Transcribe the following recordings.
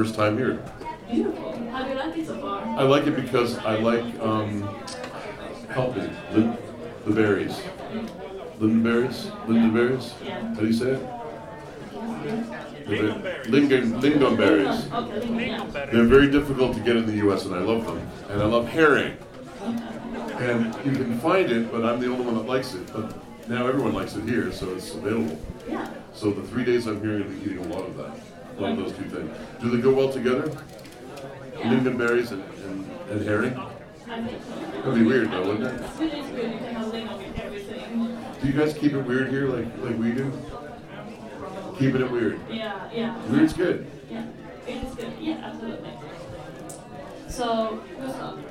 first time here. Beautiful. How do you like it so far? I like it because I like, um, help me, Lin- the berries. Lindenberries? Lindenberries? Yeah. How do you say it? Lingon, lingonberries. Okay, Lincoln. They're very difficult to get in the U.S. and I love them. And I love herring. And you can find it, but I'm the only one that likes it. But now everyone likes it here, so it's available. Yeah. So the three days I'm here, I'm eating a lot of that. A lot of those two things. Do they go well together? Yeah. Lingonberries and, and, and herring? I think so. That'd be weird though, wouldn't it? Sweden is good. You can have Lincoln with everything. Do you guys keep it weird here like, like we do? Keeping it weird. Yeah, yeah. Weird's good. Yeah, it is good. Yeah, absolutely. So, Gustav.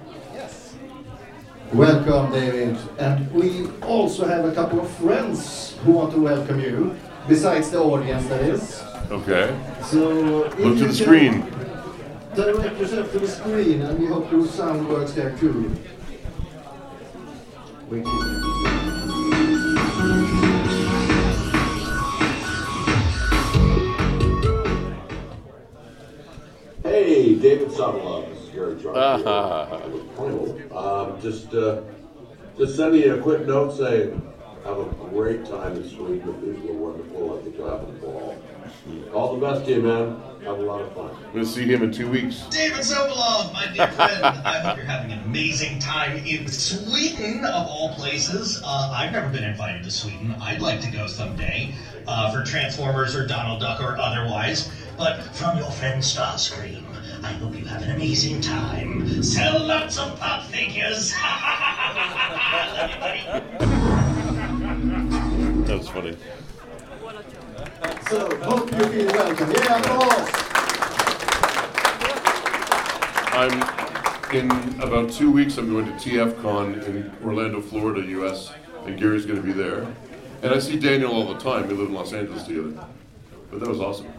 Welcome, David. And we also have a couple of friends who want to welcome you, besides the audience, that is. Okay. So, Look to the can screen. Direct yourself to the screen, and we hope your sound works there too. Wait. Hey, David Sobolov. This is Garry Chalk. Um, just, uh, just send me a quick note saying, have a great time in Sweden. The people are wonderful. I think you'll have a ball. All the best to you, man. Have a lot of fun. I'm gonna see him in two weeks. David Sobolov, my dear friend. I hope you're having an amazing time in Sweden, of all places. Uh, I've never been invited to Sweden. I'd like to go someday uh, for Transformers or Donald Duck or otherwise. But from your friend Starscream, I hope you have an amazing time. Sell lots of pop figures. Love you, buddy. That was funny. So, hope you feel welcome. Yeah, applause! I'm in about two weeks. I'm going to TFCon in Orlando, Florida, U.S. And Gary's going to be there. And I see Daniel all the time. We live in Los Angeles together. But that was awesome.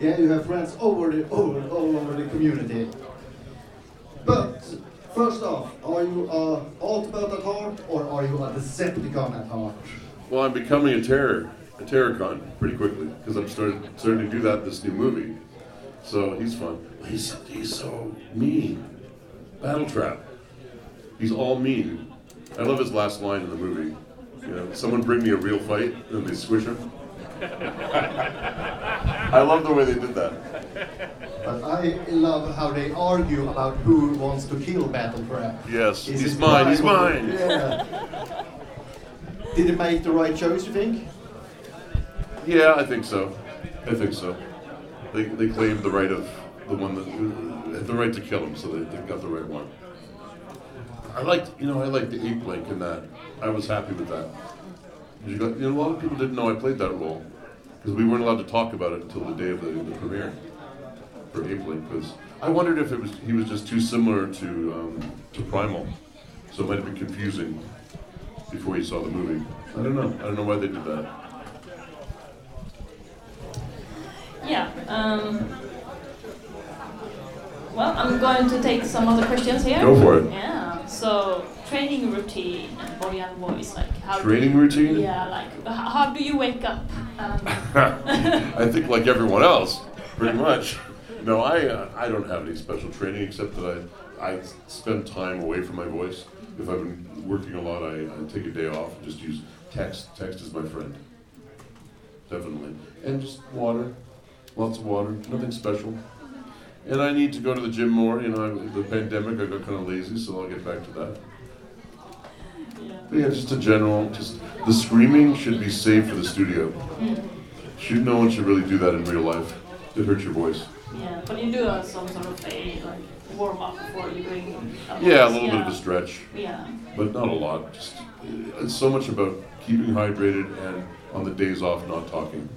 Yeah, you have friends over the, over, all over the community. But, first off, are you a Autobot at heart, or are you a Decepticon at heart? Well, I'm becoming a terror, a terrorcon pretty quickly because I'm starting starting to do that this new movie. So he's fun. He's he's so mean. Battletrap. He's all mean. I love his last line in the movie. You know, someone bring me a real fight, and they squish him. I love the way they did that. But I love how they argue about who wants to kill Battletrap. Yes, Is he's mine. He's mine. Yeah. Did it make the right choice, you think? Yeah, I think so. I think so. They, they claimed the right of the one that had the right to kill him, so they, they got the right one. I liked, you know, I liked the Apelinq in that. I was happy with that. You, got, you know, a lot of people didn't know I played that role because we weren't allowed to talk about it until the day of the, the premiere for Apelinq. Because I wondered if it was he was just too similar to um, to Primal, so it might have been confusing before you saw the movie. I don't know. I don't know why they did that. Yeah. Um, well, I'm going to take some other questions here. Go for it. Yeah. So, training routine and body and voice, like how do Training you- routine? Yeah, like how do you wake up? Um, I think like everyone else, pretty much. No, I uh, I don't have any special training except that I I spend time away from my voice. If I've been working a lot, I, I take a day off and just use text. Text is my friend. Definitely, and just water, lots of water. Nothing special. And I need to go to the gym more. You know, I- the pandemic, I got kind of lazy, so I'll get back to that. Yeah. But yeah, just a general, just the screaming should be saved for the studio. Should no one should really do that in real life. It hurts your voice. Yeah, but you do uh, some sort of a like warm up before you bring. A Yeah, a little bit of a stretch, Yeah, but not a lot. Just it's so much about keeping hydrated and on the days off not talking.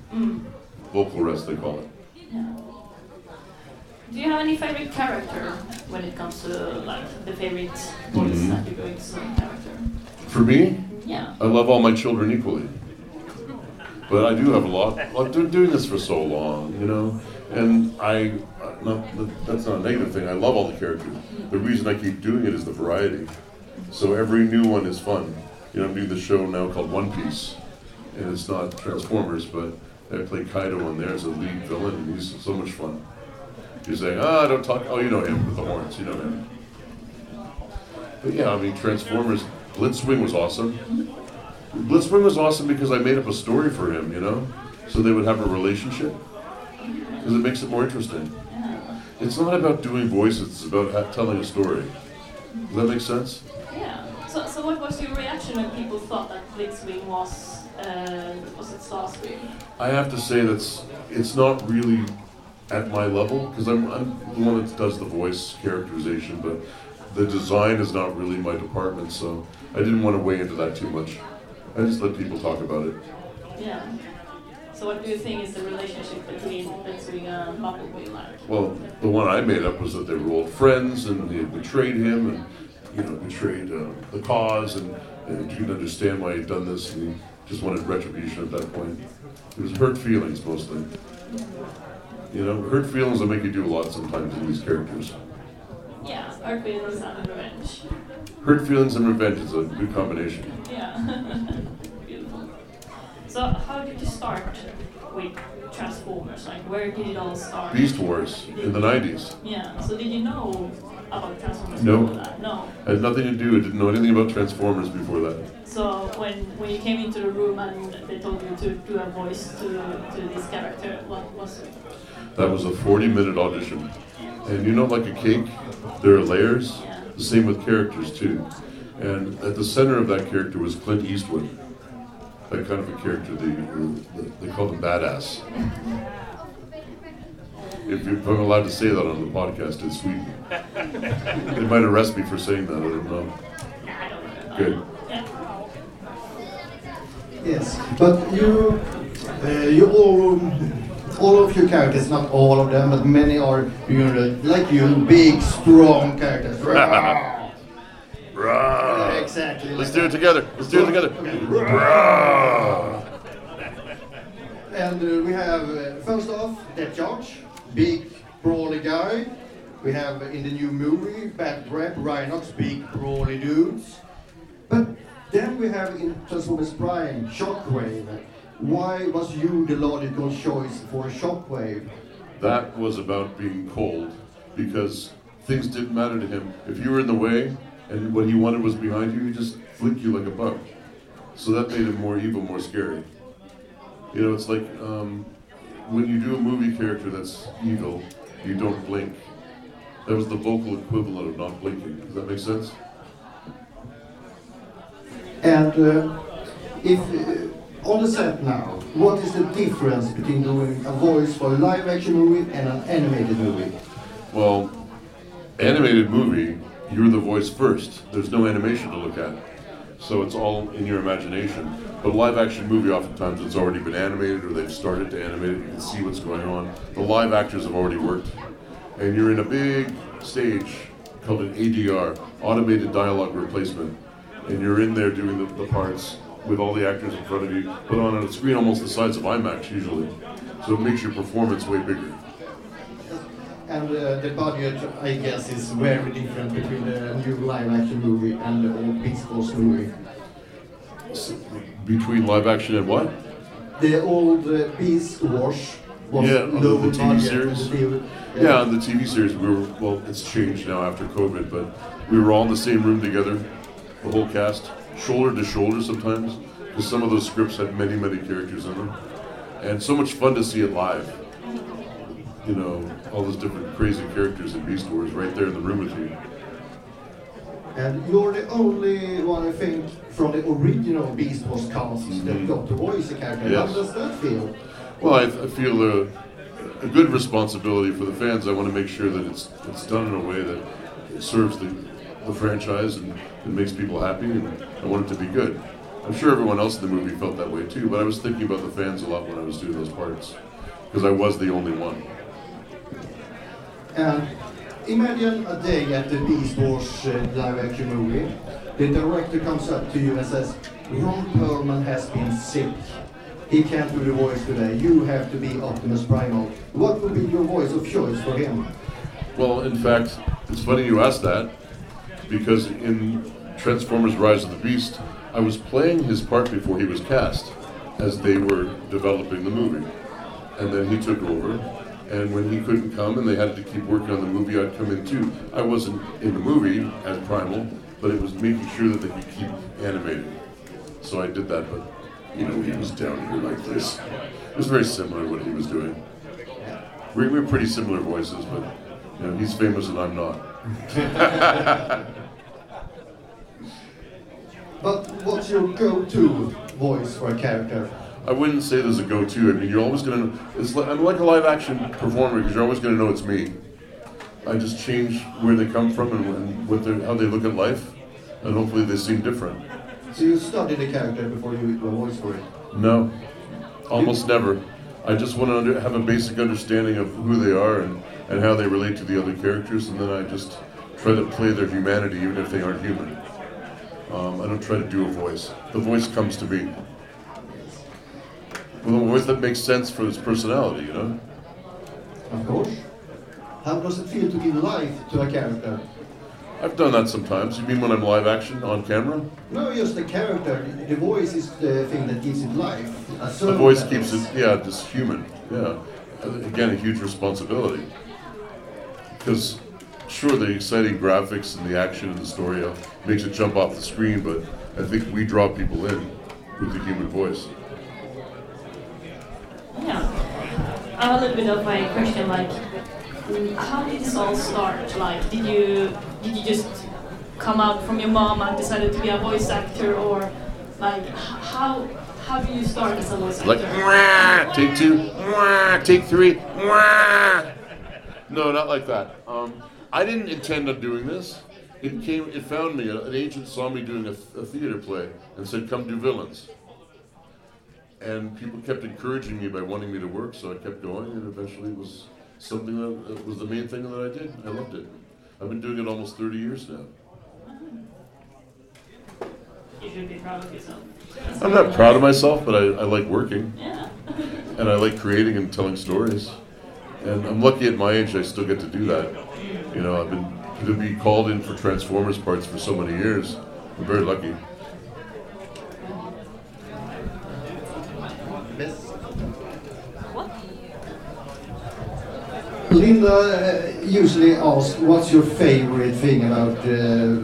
Vocal rest they call it. yeah. Do you have any favorite character when it comes to like the favorite voice Mhm. that you're going to some character? For me, Yeah. I love all my children equally. But I do have a lot. I've been doing this for so long, you know, and I, not that's not a negative thing. I love all the characters. The reason I keep doing it is the variety. So every new one is fun. You know, I'm doing the show now called One Piece, and it's not Transformers, but I play Kaido on there as a lead villain, and he's so much fun. He's like, "Ah, I don't talk." Oh, you know him with the horns. You know him. But yeah, I mean, Transformers. Blitzwing was awesome. Blitzwing was awesome because I made up a story for him, you know, so they would have a relationship. Because it makes it more interesting. It's not about doing voices; it's about telling a story. Does that make sense? Yeah. So, so what was your reaction when people thought that Blitzwing was uh, was it Starscream? I have to say that's it's not really at my level because I'm, I'm the one that does the voice characterization, but the design is not really my department, so I didn't want to weigh into that too much. I just let people talk about it. Yeah. So what do you think is the relationship between Blitzwing and Bumblebee like? Well, the one I made up was that they were old friends and they had betrayed him and, you know, betrayed uh, the cause and, and you can understand why he'd done this and he just wanted retribution at that point. It was hurt feelings mostly. You know, hurt feelings will make you do a lot sometimes in these characters. Yeah, hurt Feelings and Revenge. Hurt feelings and revenge is a good combination. Yeah. Beautiful. So how did you start with Transformers? Like where did it all start? Beast Wars in the 90s. Yeah. So did you know about Transformers No. before that? No. I had nothing to do, I didn't know anything about Transformers before that. So when when you came into the room and they told you to do a voice to to this character, what was it? That was a 40 minute audition. And you know, like a cake, there are layers. Yeah. The same with characters, too. And at the center of that character was Clint Eastwood. That kind of a character, they, they called him Badass. If, I'm allowed to say that on the podcast in Sweden. They might arrest me for saying that, I don't know. I don't know. Good. Yeah. Yes, but you, uh, you all, all of your characters, not all of them, but many are, you know, like you, big, strong characters. Rah. exactly. Let's like do it together. Let's do it together. Rah. And uh, we have, uh, first off, Depth Charge, big, brawly guy. We have uh, in the new movie, Bad Rap, Rhinox, big, brawly dudes. But then we have in Transformers Prime, Shockwave. Why was you the logical choice for Shockwave? That was about being cold because things didn't matter to him. If you were in the way and what he wanted was behind you, he just flick you like a bug. So that made him more evil, more scary. You know, it's like um, when you do a movie character that's evil, you don't blink. That was the vocal equivalent of not blinking. Does that make sense? And uh, if uh, on the set now, what is the difference between doing a voice for a live action movie and an animated movie? Well, animated movie, you're the voice first. There's no animation to look at. So it's all in your imagination. But live action movie, oftentimes it's already been animated or they've started to animate it. You can see what's going on. The live actors have already worked. And you're in a big stage called an ADR, Automated Dialogue Replacement. And you're in there doing the, the parts with all the actors in front of you, but on a screen almost the size of IMAX usually. So it makes your performance way bigger. And uh, the budget, I guess, is very different between the new live action movie and the old Beast Wars movie. Between live action and what? The old uh, Beast Wars was Yeah, on the- low the TV series? The TV Yeah, on the TV series, we were, well, it's changed now after COVID, but we were all in the same room together, the whole cast, shoulder to shoulder sometimes, because some of those scripts had many, many characters in them. And so much fun to see it live. you know, all those different crazy characters in Beast Wars right there in the room with you. And you're the only one, I think, from the original Beast Wars cast that Mhm. got to voice a character. Yes. How does that feel? Well, I, I feel a, a good responsibility for the fans. I want to make sure that it's it's done in a way that serves the, the franchise and, it makes people happy, and I want it to be good. I'm sure everyone else in the movie felt that way too, but I was thinking about the fans a lot when I was doing those parts because I was the only one. And imagine a day at the Beast Wars uh, live action movie. The director comes up to you and says, Ron Perlman has been sick. He can't do the voice today. You have to be Optimus Primal. What would be your voice of choice for him? Well, in fact, it's funny you asked that because in Transformers Rise of the Beast, I was playing his part before he was cast as they were developing the movie. And then he took over, and when he couldn't come and they had to keep working on the movie, I'd come in too. I wasn't in the movie as Primal, but it was making sure that they could keep animating. So I did that, but you know, he was down here like this. It was very similar what he was doing. We were pretty similar voices, but you know, he's famous and I'm not. But what's your go-to voice for a character? I wouldn't say there's a go-to. I mean, you're always gonna. It's like, I'm like a live-action performer because you're always gonna know it's me. I just change where they come from and, and what how they look at life, and hopefully they seem different. So you studied the character before you do a voice for it? No, almost never. I just want to under, have a basic understanding of who they are and, and how they relate to the other characters, and then I just try to play their humanity even if they aren't human. Um, I don't try to do a voice. The voice comes to me. Well, a voice that makes sense for this personality, you know? Of course. How does it feel to give life to a character? I've done that sometimes. You mean when I'm live action on camera? No, just the character. The voice is the thing that gives it life. The voice keeps is- it, yeah, just human. Yeah. Again, a huge responsibility. Because, sure, the exciting graphics and the action and the story uh, makes it jump off the screen, but I think we draw people in with the human voice. Yeah. I have a little bit of a question, like, how did this all start? Like, did you did you just come out from your mom and decided to be a voice actor, or like, how how do you start as a voice actor? Like, take two, take three, "Mwah." No, not like that. Um, I didn't intend on doing this. It came, it found me. An agent saw me doing a, a theater play and said, "Come do villains." And people kept encouraging me by wanting me to work, so I kept going, and eventually it was something that was the main thing that I did. I loved it. I've been doing it almost 30 years now. You should be proud of yourself. I'm not proud of myself, but I, I like working. Yeah. and I like creating and telling stories. And I'm lucky at my age I still get to do that. You know, I've been to be called in for Transformers parts for so many years. I'm very lucky. Linda usually asks, what's your favorite thing about uh,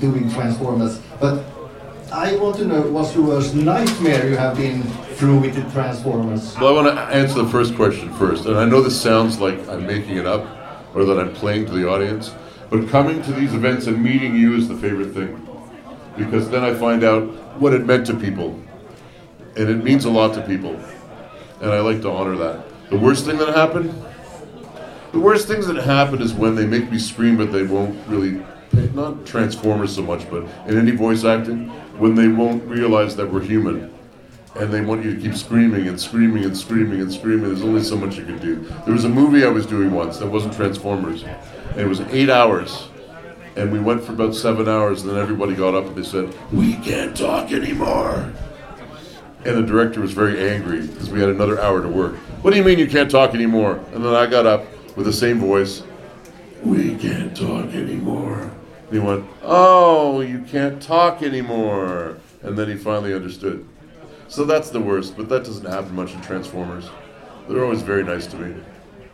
doing Transformers? But I want to know, what's the worst nightmare you have been through with the Transformers? Well, I want to answer the first question first. And I know this sounds like I'm making it up or that I'm playing to the audience, but coming to these events and meeting you is the favorite thing. Because then I find out what it meant to people. And it means a lot to people. And I like to honor that. The worst thing that happened? The worst things that happen is when they make me scream, but they won't really, not Transformers so much, but in any voice acting, when they won't realize that we're human and they want you to keep screaming and screaming and screaming and screaming. There's only so much you can do. There was a movie I was doing once that wasn't Transformers, and it was eight hours, and we went for about seven hours, and then everybody got up and they said, "We can't talk anymore." And the director was very angry because we had another hour to work. What do you mean you can't talk anymore? And then I got up with the same voice. We can't talk anymore. And he went, Oh, you can't talk anymore. And then he finally understood. So that's the worst, but that doesn't happen much in Transformers. They're always very nice to me.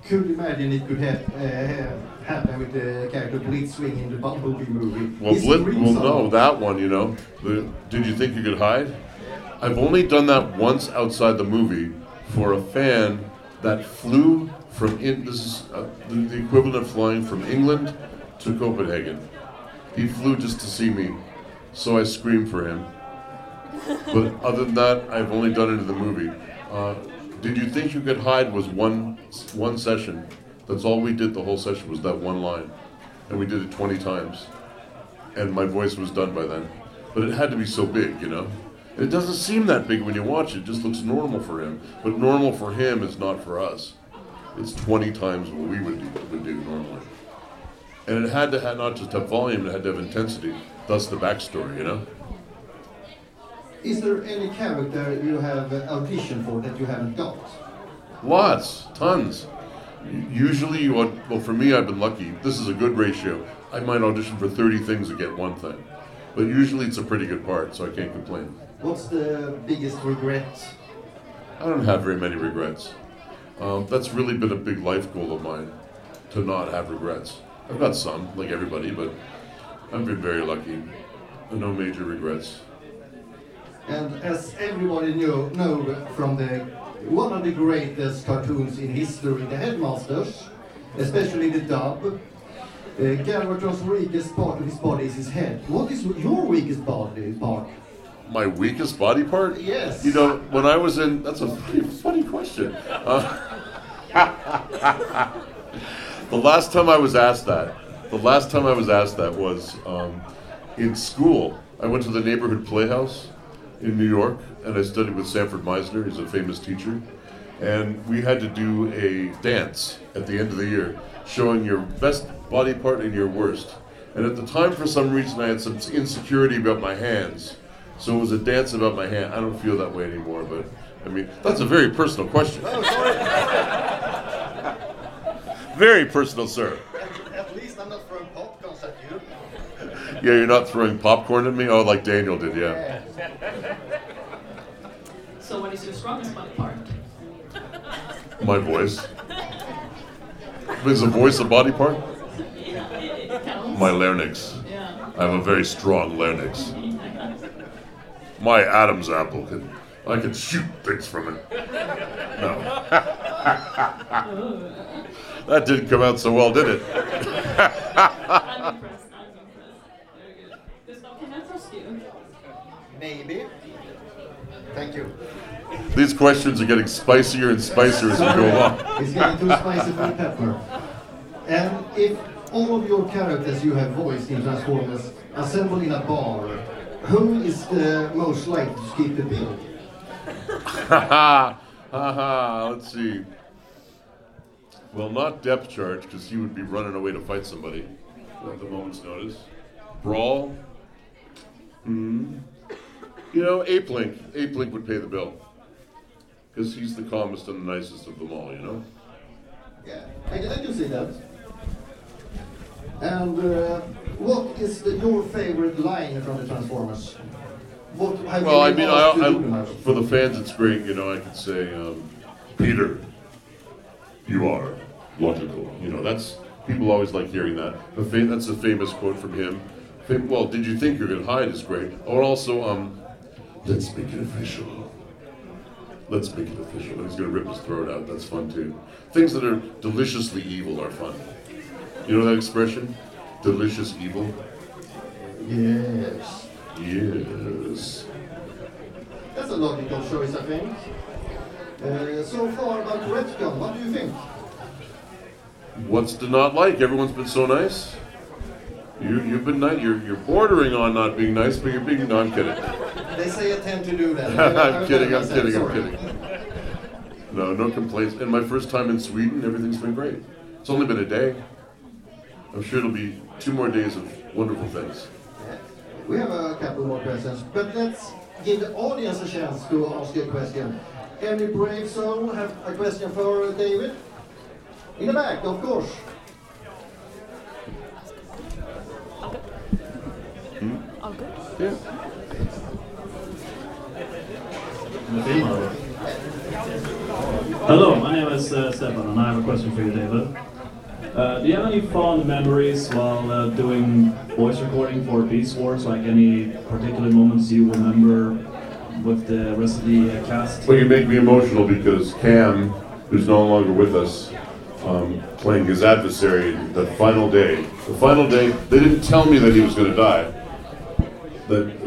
Could you imagine it could have, uh, happen with the character Blitzwing in the Bumblebee movie? Well, Blit, well, no, that one, you know. The, did you think you could hide? I've only done that once outside the movie for a fan that flew from in, this is uh, the, the equivalent of flying from England to Copenhagen. He flew just to see me, so I screamed for him. But other than that, I've only done it in the movie. Uh, did you think you could hide was one one session. That's all we did the whole session was that one line, and we did it 20 times, and my voice was done by then. But it had to be so big, you know. It doesn't seem that big when you watch it. It just looks normal for him. But normal for him is not for us. It's 20 times what we would do, would do normally. And it had to have not just have volume, it had to have intensity. Thus the backstory, you know? Is there any character you have auditioned for that you haven't got? Lots, tons. Usually, well, for me, I've been lucky. This is a good ratio. I might audition for 30 things and get one thing. But usually it's a pretty good part, so I can't complain. What's the biggest regret? I don't have very many regrets. Um, that's really been a big life goal of mine, to not have regrets. I've got some, like everybody, but I've been very lucky. No major regrets. And as everybody know, know from the one of the greatest cartoons in history, the Headmasters, especially the dub, uh, Galvatron's weakest part of his body is his head. What is your weakest body part? My weakest body part? Yes. You know, when I was in, that's a pretty funny question. Uh, the last time I was asked that, the last time I was asked that was um, in school. I went to the neighborhood playhouse in New York, and I studied with Sanford Meisner. He's a famous teacher, and we had to do a dance at the end of the year, showing your best body part and your worst. And at the time, for some reason, I had some insecurity about my hands. So it was a dance about my hand. I don't feel that way anymore, but I mean, that's a very personal question. Oh, very personal, sir. At least I'm not throwing popcorns at you. Yeah, you're not throwing popcorn at me? Oh, like Daniel did, yeah. So what is your strongest body part? My voice. Is a voice a body part? Yeah, it, it counts. My larynx. I have a very strong larynx. My Adam's apple can. I can shoot things from it. No. that didn't come out so well, did it? I'm impressed. I'm impressed. Very good. Gustav, can I trust you? Maybe. Thank you. These questions are getting spicier and spicier as we go along. It's getting too spicy for the pepper. And if all of your characters you have voiced in Transformers assemble in a bar, who is the most likely to keep the bill? Ha ha. Let's see. Well, not depth charge, because he would be running away to fight somebody at the moment's notice. Brawl. Hmm. You know, Apelinq. Ape Link would pay the bill. Because he's the calmest and the nicest of them all, you know? Yeah, I I can see that. And uh, what is the, your favorite line from the Transformers? What have Well, I mean, I, to do I, for the fans, it's great. You know, I could say, um, Peter, you are logical. You know, that's people always like hearing that. Fa- that's a famous quote from him. Well, did you think you're gonna hide? Is great. Or also, um, let's make it official. Let's make it official. He's gonna rip his throat out. That's fun too. Things that are deliciously evil are fun. You know that expression? Delicious evil. Yes. Yes. That's a logical choice, I think. Uh, so far about Retcon, what do you think? What's to not like? Everyone's been so nice. You you've been nice. You're you're bordering on not being nice, but you're being. No, I'm kidding. They say I tend to do that. I'm kidding. I'm kidding. I'm kidding. No, no complaints. And my first time in Sweden, everything's been great. It's only been a day. I'm sure it'll be two more days of wonderful things. We have a couple more questions, but let's give the audience a chance to ask you a question. Any brave soul have a question for David? In the back, of course. All good? Hmm? Yeah. Hello, my name is uh, Stefan, and I have a question for you, David. Uh, do you have any fond memories while uh, doing voice recording for Beast Wars? Like any particular moments you remember with the rest of the uh, cast? Well, you make me emotional because Cam who's no longer with us, um, playing his adversary the final day. The final day, they didn't tell me that he was going to die, that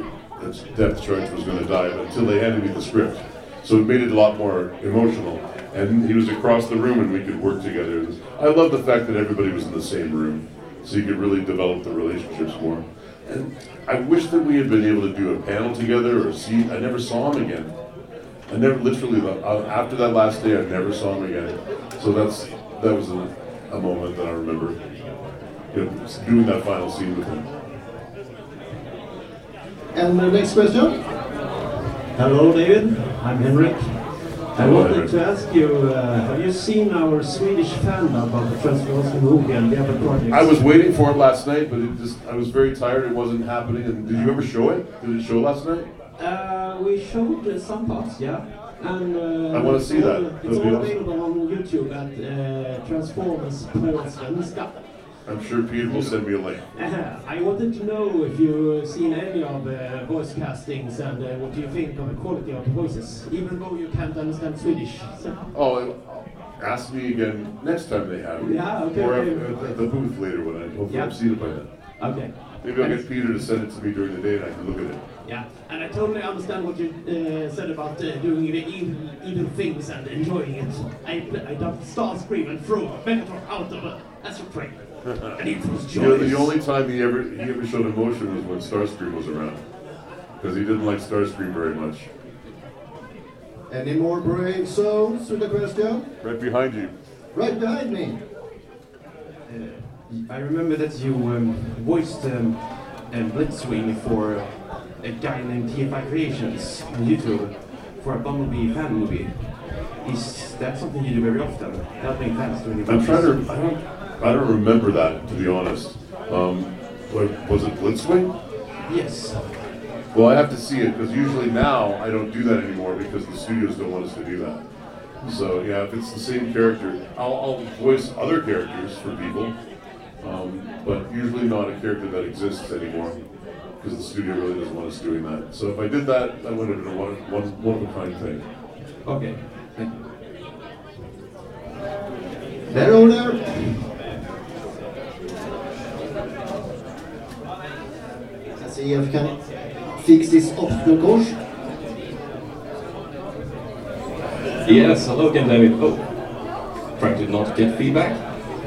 that Depth Charge was going to die, but until they handed me the script. So it made it a lot more emotional. And he was across the room and we could work together. I love the fact that everybody was in the same room, so you could really develop the relationships more. And I wish that we had been able to do a panel together or see. I never saw him again. I never literally uh, after that last day. I never saw him again. So that's that was a, a moment that I remember. You know, doing that final scene with him. And the next question? Hello, David. I'm Henrik. I wanted to ask you, uh, have you seen our Swedish fan of the Transformers movie and the other projects? I was waiting for it last night, but it just I was very tired. It wasn't happening. And did you ever show it? Did it show last night? Uh, we showed uh, some parts, yeah. And uh, I wanna see that. all- That'd It's all available on YouTube at uh, Transformers på svenska. I'm sure Peter will send me a link. Uh, I wanted to know if you've seen any of the voice castings and uh, what do you think of the quality of the voices, even though you can't understand Swedish. Oh, ask me again next time they have it. Yeah, okay, Or okay. at, the booth later when I hopefully Yeah. I've seen it by then. okay. Maybe I'll get Peter to send it to me during the day and I can look at it. Yeah, and I totally understand what you uh, said about uh, doing the evil, evil things and enjoying it. I, I dubbed Starscream and threw Megatron out of a Astrotrain. and it was You know, the only time he ever he ever showed emotion was when Starscream was around, because he didn't like Starscream very much. Any more brave souls with the question? Right behind you. Right behind me. I remember that you um, voiced um, um, Blitzwing for a guy named TFI Creations on YouTube for a Bumblebee fan movie. Is that something you do very often? Helping fans doing your I'm trying voices? to. I don't. Remember that to be honest. Um, what, was it Blitzwing? Yes. Well, I have to see it because usually now I don't do that anymore because the studios don't want us to do that. So yeah, if it's the same character, I'll, I'll voice other characters for people, um, but usually not a character that exists anymore because the studio really doesn't want us doing that. So if I did that, that would have been a one, one, one of a kind thing. Okay. Thank you. There, over there. Let's see if I can fix this obstacle course. Yes, hello again, David. Oh, trying to not get feedback.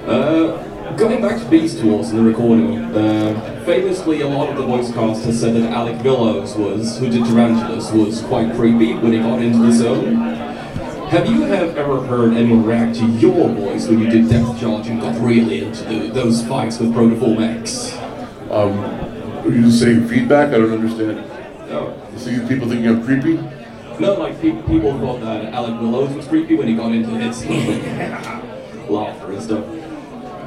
Uh, going back to Beast Wars and the recording, uh, famously a lot of the voice cast has said that Alec Willows was, who did Tarantulas, was quite creepy when he got into the zone. Have you have ever heard anyone react to your voice when you did Depth Charge and got really into the, those fights with Protoform X? Um, are you saying feedback? I don't understand. No. You see people thinking I'm creepy? No, like pe- people thought that Alec Willows was creepy when he got into his laughter and stuff.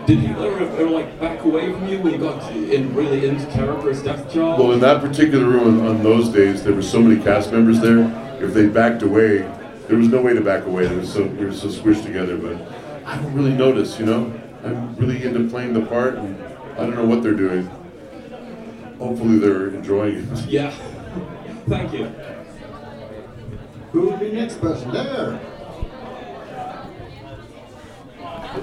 Did people ever, ever like back away from you when you got in really into character as Depth Charge? Well, in that particular room on, on those days, there were so many cast members there. If they backed away, there was no way to back away. They were so we were so squished together. But I don't really notice, you know. I'm really into playing the part, and I don't know what they're doing. Hopefully, they're enjoying it. Yeah. Thank you. Who will be next person? There.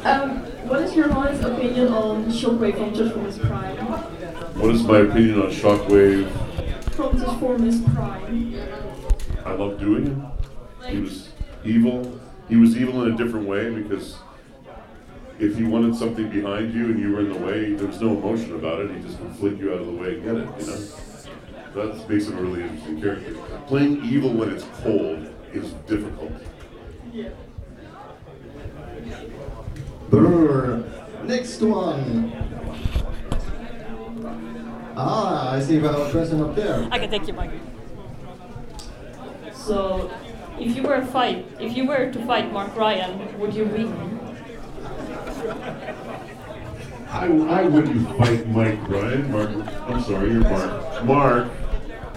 Um, what is your honest opinion on Shockwave from Transformers Prime? What is my opinion on Shockwave? From Transformers Prime. I love doing it. He was evil. He was evil in a different way because if he wanted something behind you and you were in the way, there was no emotion about it. He just would flick you out of the way and get it. You know, that makes him a really interesting character. Playing evil when it's cold is difficult. Yeah. Brr. Next one. Ah, I see we have a person up there. I can take your mic. So, if you were a fight, if you were to fight Mark Ryan, would you win? I, I wouldn't fight Mike Ryan. Mark, I'm sorry, you're Mark. Mark,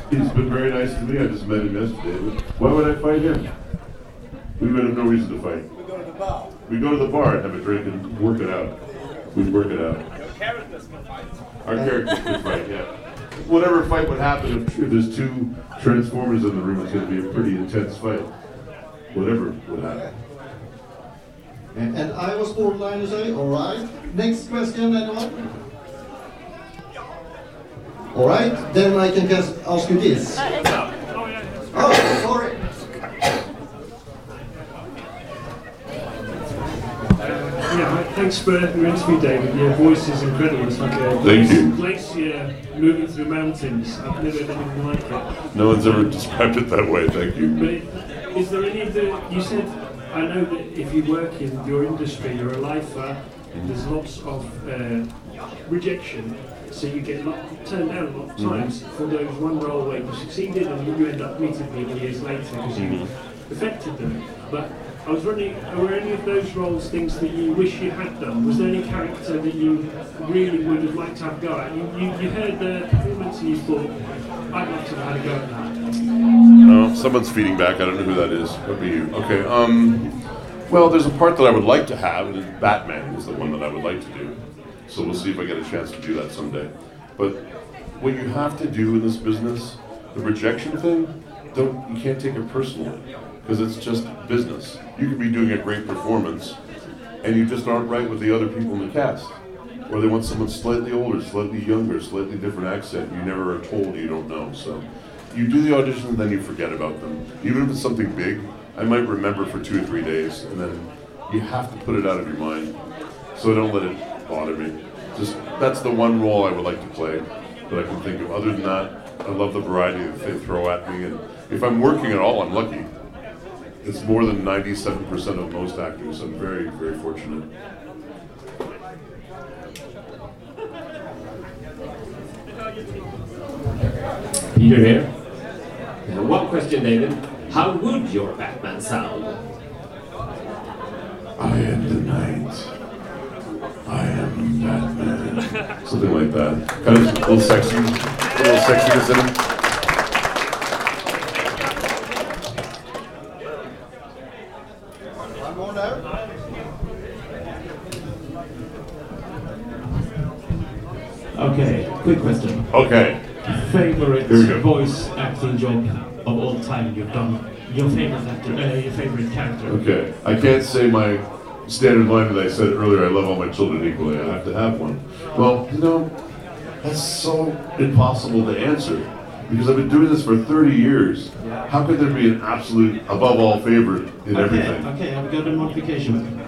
he's been very nice to me. I just met him yesterday. Why would I fight him? We would have no reason to fight. We go to the bar. We go to the bar and have a drink and work it out. We work it out. Our characters can fight, yeah. Whatever fight would happen if, if there's two Transformers in the room, it's going to be a pretty intense fight. Whatever would happen. And and I was borderline, you say? All right. Next question, anyone? All right, then I can just ask you this. Oh, sorry. Yeah, thanks for your interview, David. Your voice is incredible. It's like a Thank you. glacier moving through mountains. I've never had anything like it. No one's ever described it that way. Thank you. But is there any of the, you said, I know that if you work in your industry, you're a lifer, there's lots of uh, rejection, so you get lot, turned down a lot of Mhm. times for those one role where you succeeded and you end up meeting people years later because you Mhm. affected them. But I was wondering, were any of those roles things that you wish you had done? Was there any character that you really would have liked to have a go at? You, you, you heard the performance and you thought, I'd like to have had a go at that. No, someone's feeding back. I don't know who that is. Could be you. Okay. Um, well, there's a part that I would like to have, and Batman is the one that I would like to do. So we'll see if I get a chance to do that someday. But what you have to do in this business, the rejection thing, don't you can't take it personally because it's just business. You could be doing a great performance, and you just aren't right with the other people in the cast. Or they want someone slightly older, slightly younger, slightly different accent. You never are told you don't know. So you do the audition and then you forget about them. Even if it's something big, I might remember for two or three days, and then you have to put it out of your mind. So don't let it bother me. Just that's the one role I would like to play that I can think of. Other than that, I love the variety that they throw at me, and if I'm working at all, I'm lucky. It's more than 97% of most actors. I'm very, very fortunate. Peter here. Uh, one question, David. How would your Batman sound? I am the night. I am Batman. Something like that. Kind of a little sexy, a little sexiness in him. One more there. Okay, quick question. Okay. Favorite Here we go. Voice acting job of all time you've done? Your favorite actor, uh, your favorite character? Okay. I can't say my standard line that I said earlier, I love all my children equally. I have to have one. Well, you know, that's so impossible to answer because I've been doing this for 30 years. How could there be an absolute above all favorite in okay, everything? Okay, I've got a modification.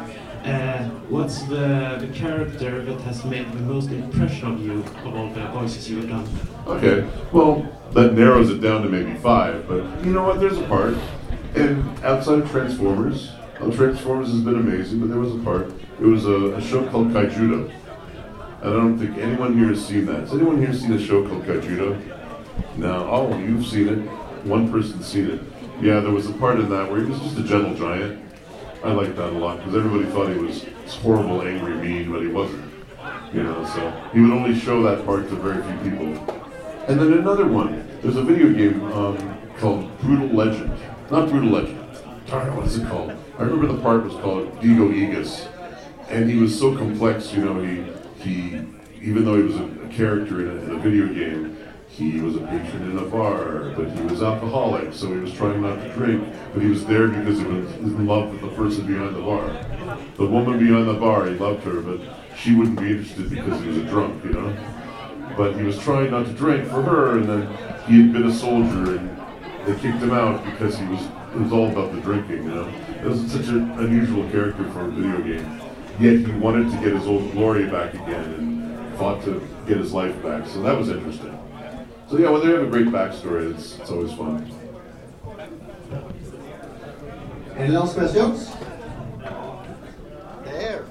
What's the, the character that has made the most impression on you of all the voices you have done? Okay, well, that narrows it down to maybe five, but you know what? There's a part. And outside of Transformers, well, Transformers has been amazing, but there was a part. It was a, a show called Kaijudo. I don't think anyone here has seen that. Has anyone here seen a show called Kaijudo? No. Oh, you've seen it. One person's seen it. Yeah, there was a part in that where he was just a gentle giant. I liked that a lot because everybody thought he was horrible, angry, mean, but he wasn't. You know, so he would only show that part to very few people. And then another one. There's a video game um, called Brutal Legend. Not Brutal Legend. Darn what is it called? I remember the part was called Digo Egus. And he was so complex, you know, he, he even though he was a, a character in a, in a video game, he was a patron in a bar, but he was alcoholic, so he was trying not to drink. But he was there because he was in love with the person behind the bar. The woman behind the bar, he loved her, but she wouldn't be interested because he was a drunk, you know? But he was trying not to drink for her, and then he had been a soldier, and they kicked him out because he was, it was all about the drinking, you know? It was such an unusual character for a video game. Yet he wanted to get his old glory back again and fought to get his life back, so that was interesting. So yeah, when they have a great backstory, it's, it's always fun. Any last questions? There.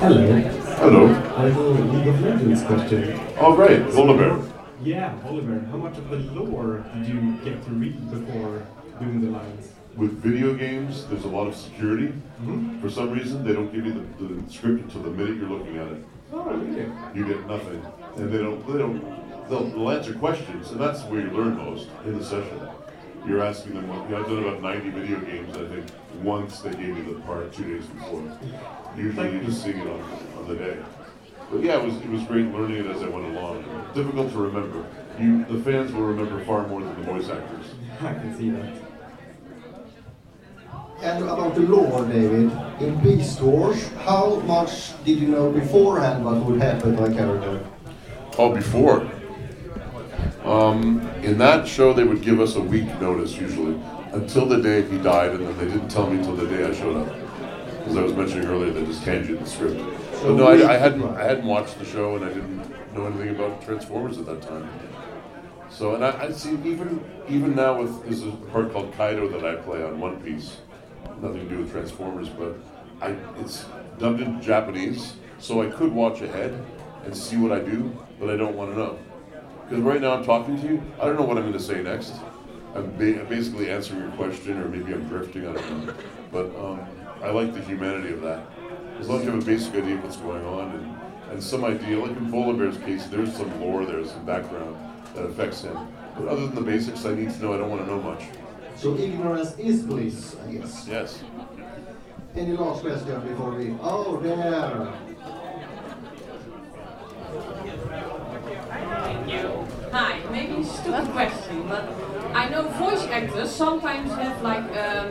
Hello. Hello. I have a League of Legends question. Oh, great. Oliver. Yeah, Oliver. How much of the lore did you get to read before doing the lines? With video games, there's a lot of security. Mhm. For some reason, they don't give you the, the script until the minute you're looking at it. Oh, really? You get nothing, and they don't. They don't. They'll, they'll answer questions, and that's where you learn most in the session. You're asking them. What, you know, I've done about 90 video games. I think once they gave me the part two days before. Usually, you just see it on, on the day. But yeah, it was it was great learning it as I went along. Difficult to remember. You the fans will remember far more than the voice actors. I can see that. And about the lore, David, in Beast Wars, how much did you know beforehand what would happen to a character? Oh, before. Um, in that show, they would give us a week notice usually, until the day he died, and then they didn't tell me until the day I showed up. As I was mentioning earlier, they just handed you the script. But no, I, I hadn't, I hadn't watched the show, and I didn't know anything about Transformers at that time. So, and I, I see even even now with there's a part called Kaido that I play on One Piece. Nothing to do with Transformers, but I it's dubbed in Japanese, so I could watch ahead and see what I do, but I don't want to know. Because right now I'm talking to you, I don't know what I'm going to say next. I'm ba- basically answering your question, or maybe I'm drifting. I don't know. But um, I like the humanity of that. As long as you have a basic idea of what's going on and, and some idea, like in Polar Bear's case, there's some lore, there's some background that affects him. But other than the basics, I need to know. I don't want to know much. So ignorance is bliss, I guess. Yes. Any last question before we... Oh, there! Hi, maybe a stupid question, but I know voice actors sometimes have like um,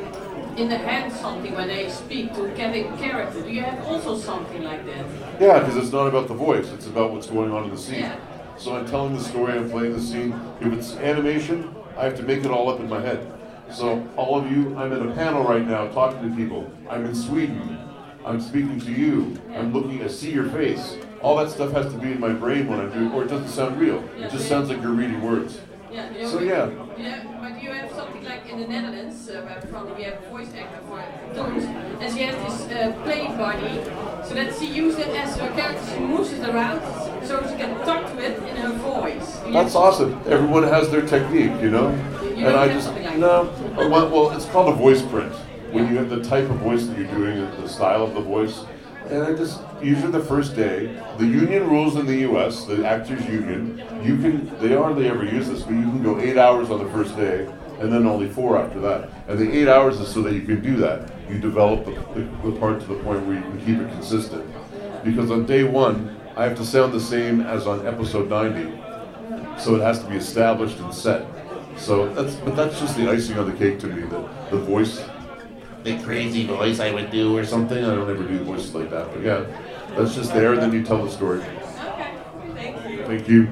in the hand something when they speak to get a character. Do you have also something like that? Yeah, because it's not about the voice, it's about what's going on in the scene. Yeah. So I'm telling the story, I'm playing the scene. If it's animation, I have to make it all up in my head. So all of you, I'm at a panel right now talking to people. I'm in Sweden. I'm speaking to you. I'm looking, I see your face. All that stuff has to be in my brain when I'm doing, or it doesn't sound real. It just sounds like you're reading words. Yeah. you So know, yeah. Yeah, but you have something like in the Netherlands, uh, where from we have a voice actor for cartoons, and she has this uh, play body, so that she uses it as her character. She moves it around, so she can talk to it in her voice. That's awesome. Everyone has their technique, you know? You And I just, no, um, well, well, it's called a voice print. When you have the type of voice that you're doing, the style of the voice. And I just, usually the first day, the union rules in the US, the actors union, you can, they hardly ever use this, but you can go eight hours on the first day and then only four after that. And the eight hours is so that you can do that. You develop the, the, the part to the point where you can keep it consistent. Because on day one, I have to sound the same as on episode 90. So it has to be established and set. So that's, but that's just the icing on the cake to me. The, the voice, the crazy voice I would do or something. I don't ever do voices like that. But yeah, that's just there. And then you tell the story. Okay. Thank you. Thank you.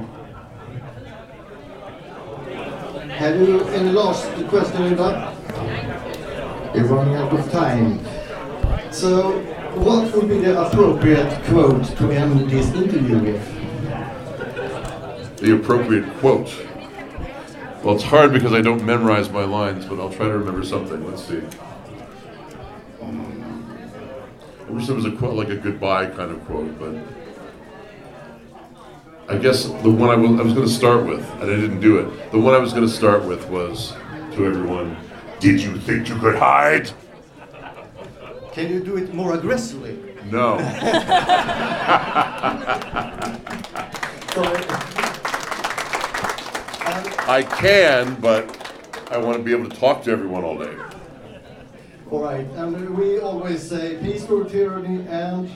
Have you any last question, Ida? You're running out of time. So, what would be the appropriate quote to end this interview with? The appropriate quote. Well, it's hard because I don't memorize my lines, but I'll try to remember something. Let's see. I wish there was a quote, like a goodbye kind of quote, but I guess the one I was, I was going to start with, and I didn't do it. The one I was going to start with was to everyone, Did you think you could hide? Can you do it more aggressively? No. I can, but I want to be able to talk to everyone all day. All right, and we always say peace for tyranny and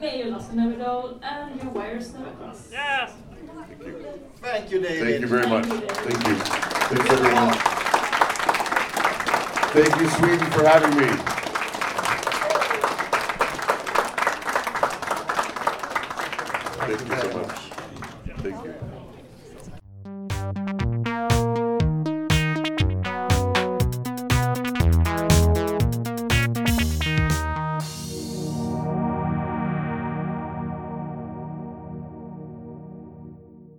May your lust never dull and your wires never cross. Yes! Thank you, Thank you, David. Thank you very much. Thank you. Thanks, everyone. Thank you, Sweden, for having me.